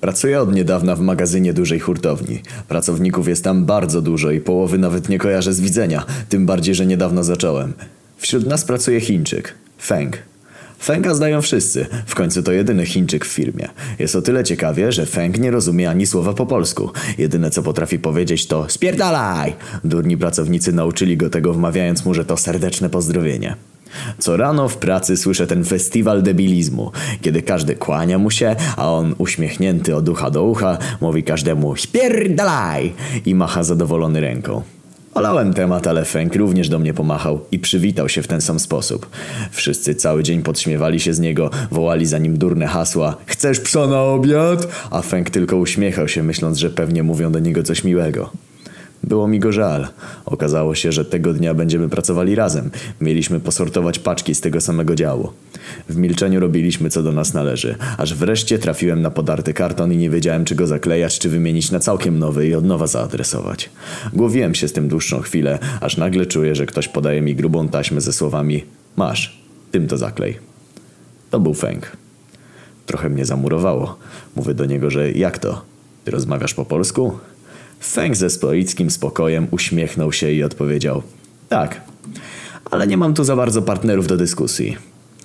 Pracuję od niedawna w magazynie dużej hurtowni. Pracowników jest tam bardzo dużo i połowy nawet nie kojarzę z widzenia, tym bardziej, że niedawno zacząłem. Wśród nas pracuje Chińczyk, Feng. Fenga znają wszyscy, w końcu to jedyny Chińczyk w firmie. Jest o tyle ciekawie, że Feng nie rozumie ani słowa po polsku. Jedyne co potrafi powiedzieć to spierdalaj! Durni pracownicy nauczyli go tego wmawiając mu, że to serdeczne pozdrowienie. Co rano w pracy słyszę ten festiwal debilizmu, kiedy każdy kłania mu się, a on uśmiechnięty od ucha do ucha mówi każdemu spierdalaj i macha zadowolony ręką. Olałem temat, ale Feng również do mnie pomachał i przywitał się w ten sam sposób. Wszyscy cały dzień podśmiewali się z niego, wołali za nim durne hasła Chcesz psa na obiad? A Feng tylko uśmiechał się, myśląc, że pewnie mówią do niego coś miłego. Było mi go żal. Okazało się, że tego dnia będziemy pracowali razem. Mieliśmy posortować paczki z tego samego działu. W milczeniu robiliśmy co do nas należy, aż wreszcie trafiłem na podarty karton i nie wiedziałem czy go zaklejać, czy wymienić na całkiem nowy i od nowa zaadresować. Głowiłem się z tym dłuższą chwilę, aż nagle czuję, że ktoś podaje mi grubą taśmę ze słowami Masz, tym to zaklej. To był Feng. Trochę mnie zamurowało. Mówię do niego, że jak to? Ty rozmawiasz po polsku? Feng ze stoickim spokojem uśmiechnął się i odpowiedział Tak, ale nie mam tu za bardzo partnerów do dyskusji.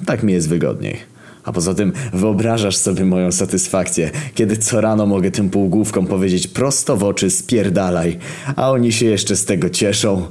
Tak mi jest wygodniej. A poza tym wyobrażasz sobie moją satysfakcję, kiedy co rano mogę tym półgłówkom powiedzieć prosto w oczy spierdalaj, a oni się jeszcze z tego cieszą.